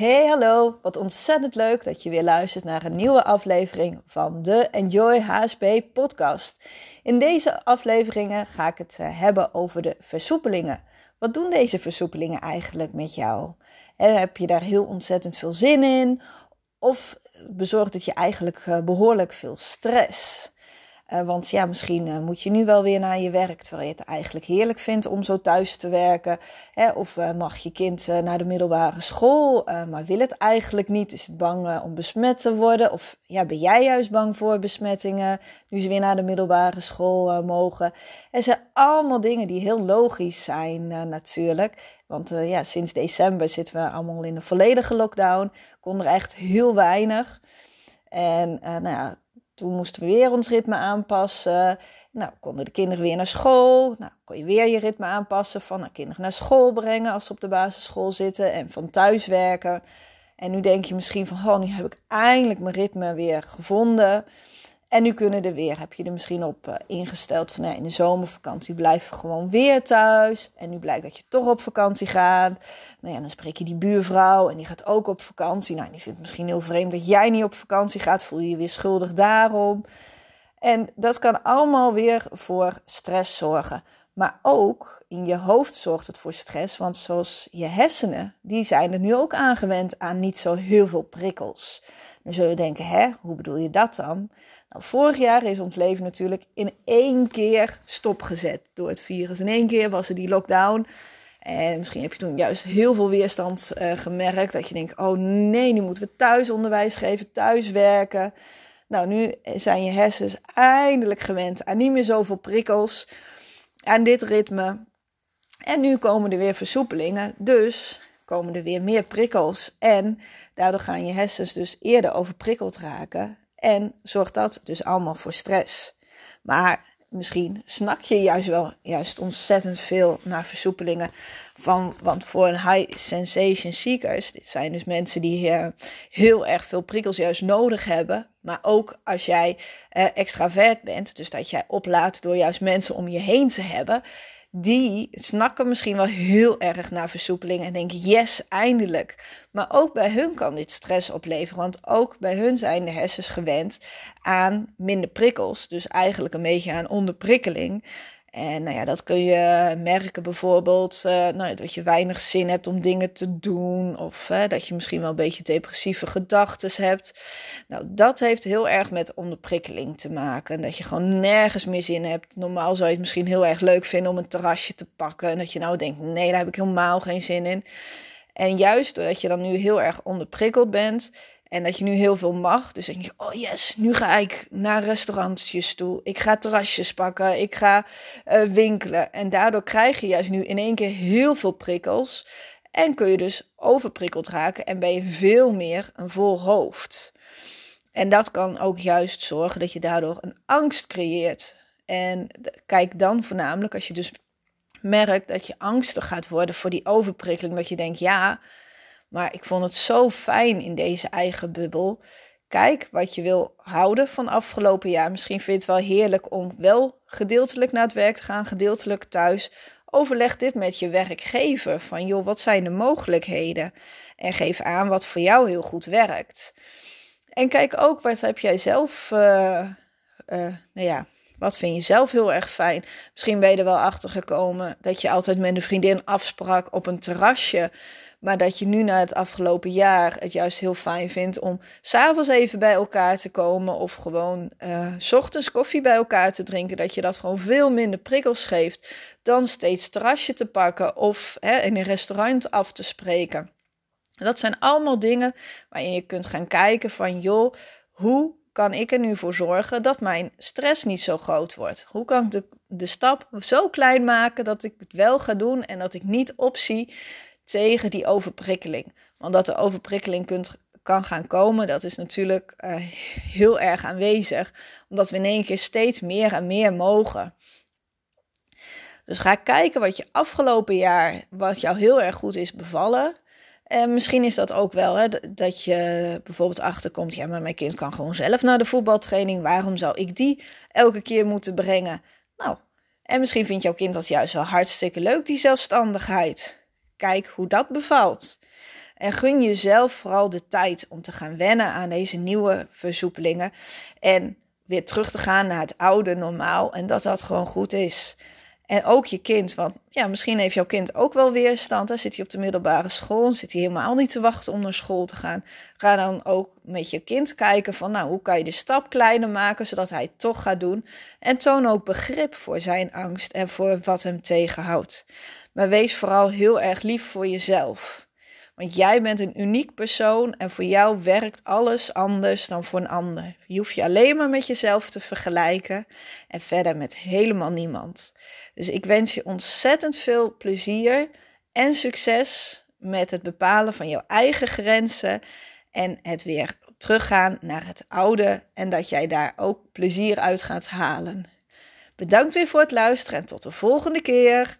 Hey, hallo. Wat ontzettend leuk dat je weer luistert naar een nieuwe aflevering van de Enjoy HSP podcast. In deze afleveringen ga ik het eh, hebben over de versoepelingen. Wat doen deze versoepelingen eigenlijk met jou? Heb je daar heel ontzettend veel zin in? Of bezorgt het je eigenlijk eh, behoorlijk veel stress? Uh, want ja, misschien uh, moet je nu wel weer naar je werk, terwijl je het eigenlijk heerlijk vindt om zo thuis te werken. Of uh, mag je kind naar de middelbare school, maar wil het eigenlijk niet? Is het bang om besmet te worden? Of ja, ben jij juist bang voor besmettingen nu ze weer naar de middelbare school mogen? Er zijn allemaal dingen die heel logisch zijn natuurlijk. Want ja, sinds december zitten we allemaal in een volledige lockdown. Kon er echt heel weinig. En nou ja, toen moesten we weer ons ritme aanpassen. Nou, konden de kinderen weer naar school. Nou, kon je weer je ritme aanpassen van nou, kinderen naar school brengen als ze op de basisschool zitten en van thuis werken. En nu denk je misschien van, oh, nu heb ik eindelijk mijn ritme weer gevonden. En nu kunnen er weer, heb je er misschien op uh, ingesteld van nee, in de zomervakantie we gewoon weer thuis. En nu blijkt dat je toch op vakantie gaat. Nou ja, dan spreek je die buurvrouw en die gaat ook op vakantie. Nou, die vindt het misschien heel vreemd dat jij niet op vakantie gaat. Voel je je weer schuldig daarom. En dat kan allemaal weer voor stress zorgen. Maar ook in je hoofd zorgt het voor stress. Want zoals je hersenen, die zijn er nu ook aangewend aan niet zo heel veel prikkels. Dan zul je denken, hè, hoe bedoel je dat dan? Nou, vorig jaar is ons leven natuurlijk in één keer stopgezet door het virus. In één keer was er die lockdown. En misschien heb je toen juist heel veel weerstand uh, gemerkt. Dat je denkt, oh nee, nu moeten we thuisonderwijs geven, thuiswerken. Nou, nu zijn je hersens eindelijk gewend aan niet meer zoveel prikkels, aan dit ritme. En nu komen er weer versoepelingen. Dus komen er weer meer prikkels. En daardoor gaan je hersens dus eerder overprikkeld raken. En zorgt dat dus allemaal voor stress. Maar misschien snak je juist wel juist ontzettend veel naar versoepelingen. Van, want voor een high sensation seekers, dit zijn dus mensen die uh, heel erg veel prikkels juist nodig hebben. Maar ook als jij uh, extravert bent, dus dat jij oplaat door juist mensen om je heen te hebben die snakken misschien wel heel erg naar versoepeling en denken: yes, eindelijk. Maar ook bij hun kan dit stress opleveren, want ook bij hun zijn de hersens gewend aan minder prikkels. Dus eigenlijk een beetje aan onderprikkeling. En nou ja, dat kun je merken bijvoorbeeld uh, nou, dat je weinig zin hebt om dingen te doen. Of uh, dat je misschien wel een beetje depressieve gedachten hebt. Nou, dat heeft heel erg met onderprikkeling te maken. Dat je gewoon nergens meer zin hebt. Normaal zou je het misschien heel erg leuk vinden om een terrasje te pakken. En dat je nou denkt, nee, daar heb ik helemaal geen zin in. En juist doordat je dan nu heel erg onderprikkeld bent, en dat je nu heel veel mag. Dus denk je, oh yes, nu ga ik naar restaurantjes toe. Ik ga terrasjes pakken. Ik ga uh, winkelen. En daardoor krijg je juist nu in één keer heel veel prikkels. En kun je dus overprikkeld raken. En ben je veel meer een vol hoofd. En dat kan ook juist zorgen dat je daardoor een angst creëert. En kijk dan voornamelijk als je dus merkt dat je angstig gaat worden voor die overprikkeling. Dat je denkt, ja maar ik vond het zo fijn in deze eigen bubbel. Kijk wat je wil houden van afgelopen jaar. Misschien vind je het wel heerlijk om wel gedeeltelijk naar het werk te gaan, gedeeltelijk thuis. Overleg dit met je werkgever. Van joh, wat zijn de mogelijkheden? En geef aan wat voor jou heel goed werkt. En kijk ook wat heb jij zelf. Uh, nou ja, wat vind je zelf heel erg fijn? Misschien ben je er wel achter gekomen dat je altijd met een vriendin afsprak op een terrasje. Maar dat je nu na het afgelopen jaar het juist heel fijn vindt om s'avonds even bij elkaar te komen. Of gewoon uh, s ochtends koffie bij elkaar te drinken. Dat je dat gewoon veel minder prikkels geeft dan steeds terrasje te pakken of hè, in een restaurant af te spreken. Dat zijn allemaal dingen waarin je kunt gaan kijken van joh, hoe kan ik er nu voor zorgen dat mijn stress niet zo groot wordt? Hoe kan ik de, de stap zo klein maken dat ik het wel ga doen en dat ik niet optie tegen die overprikkeling. Want dat er overprikkeling kunt, kan gaan komen, dat is natuurlijk uh, heel erg aanwezig, omdat we in één keer steeds meer en meer mogen. Dus ga kijken wat je afgelopen jaar, wat jou heel erg goed is bevallen. En misschien is dat ook wel hè, dat je bijvoorbeeld achterkomt, ja, maar mijn kind kan gewoon zelf naar de voetbaltraining. Waarom zou ik die elke keer moeten brengen? Nou, en misschien vindt jouw kind dat juist wel hartstikke leuk, die zelfstandigheid. Kijk hoe dat bevalt. En gun jezelf vooral de tijd om te gaan wennen aan deze nieuwe versoepelingen. En weer terug te gaan naar het oude normaal. En dat dat gewoon goed is. En ook je kind, want ja, misschien heeft jouw kind ook wel weerstand. Hè? Zit hij op de middelbare school, zit hij helemaal niet te wachten om naar school te gaan. Ga dan ook met je kind kijken van, nou, hoe kan je de stap kleiner maken, zodat hij het toch gaat doen. En toon ook begrip voor zijn angst en voor wat hem tegenhoudt. Maar wees vooral heel erg lief voor jezelf. Want jij bent een uniek persoon en voor jou werkt alles anders dan voor een ander. Je hoeft je alleen maar met jezelf te vergelijken en verder met helemaal niemand. Dus ik wens je ontzettend veel plezier en succes met het bepalen van jouw eigen grenzen en het weer teruggaan naar het oude en dat jij daar ook plezier uit gaat halen. Bedankt weer voor het luisteren en tot de volgende keer.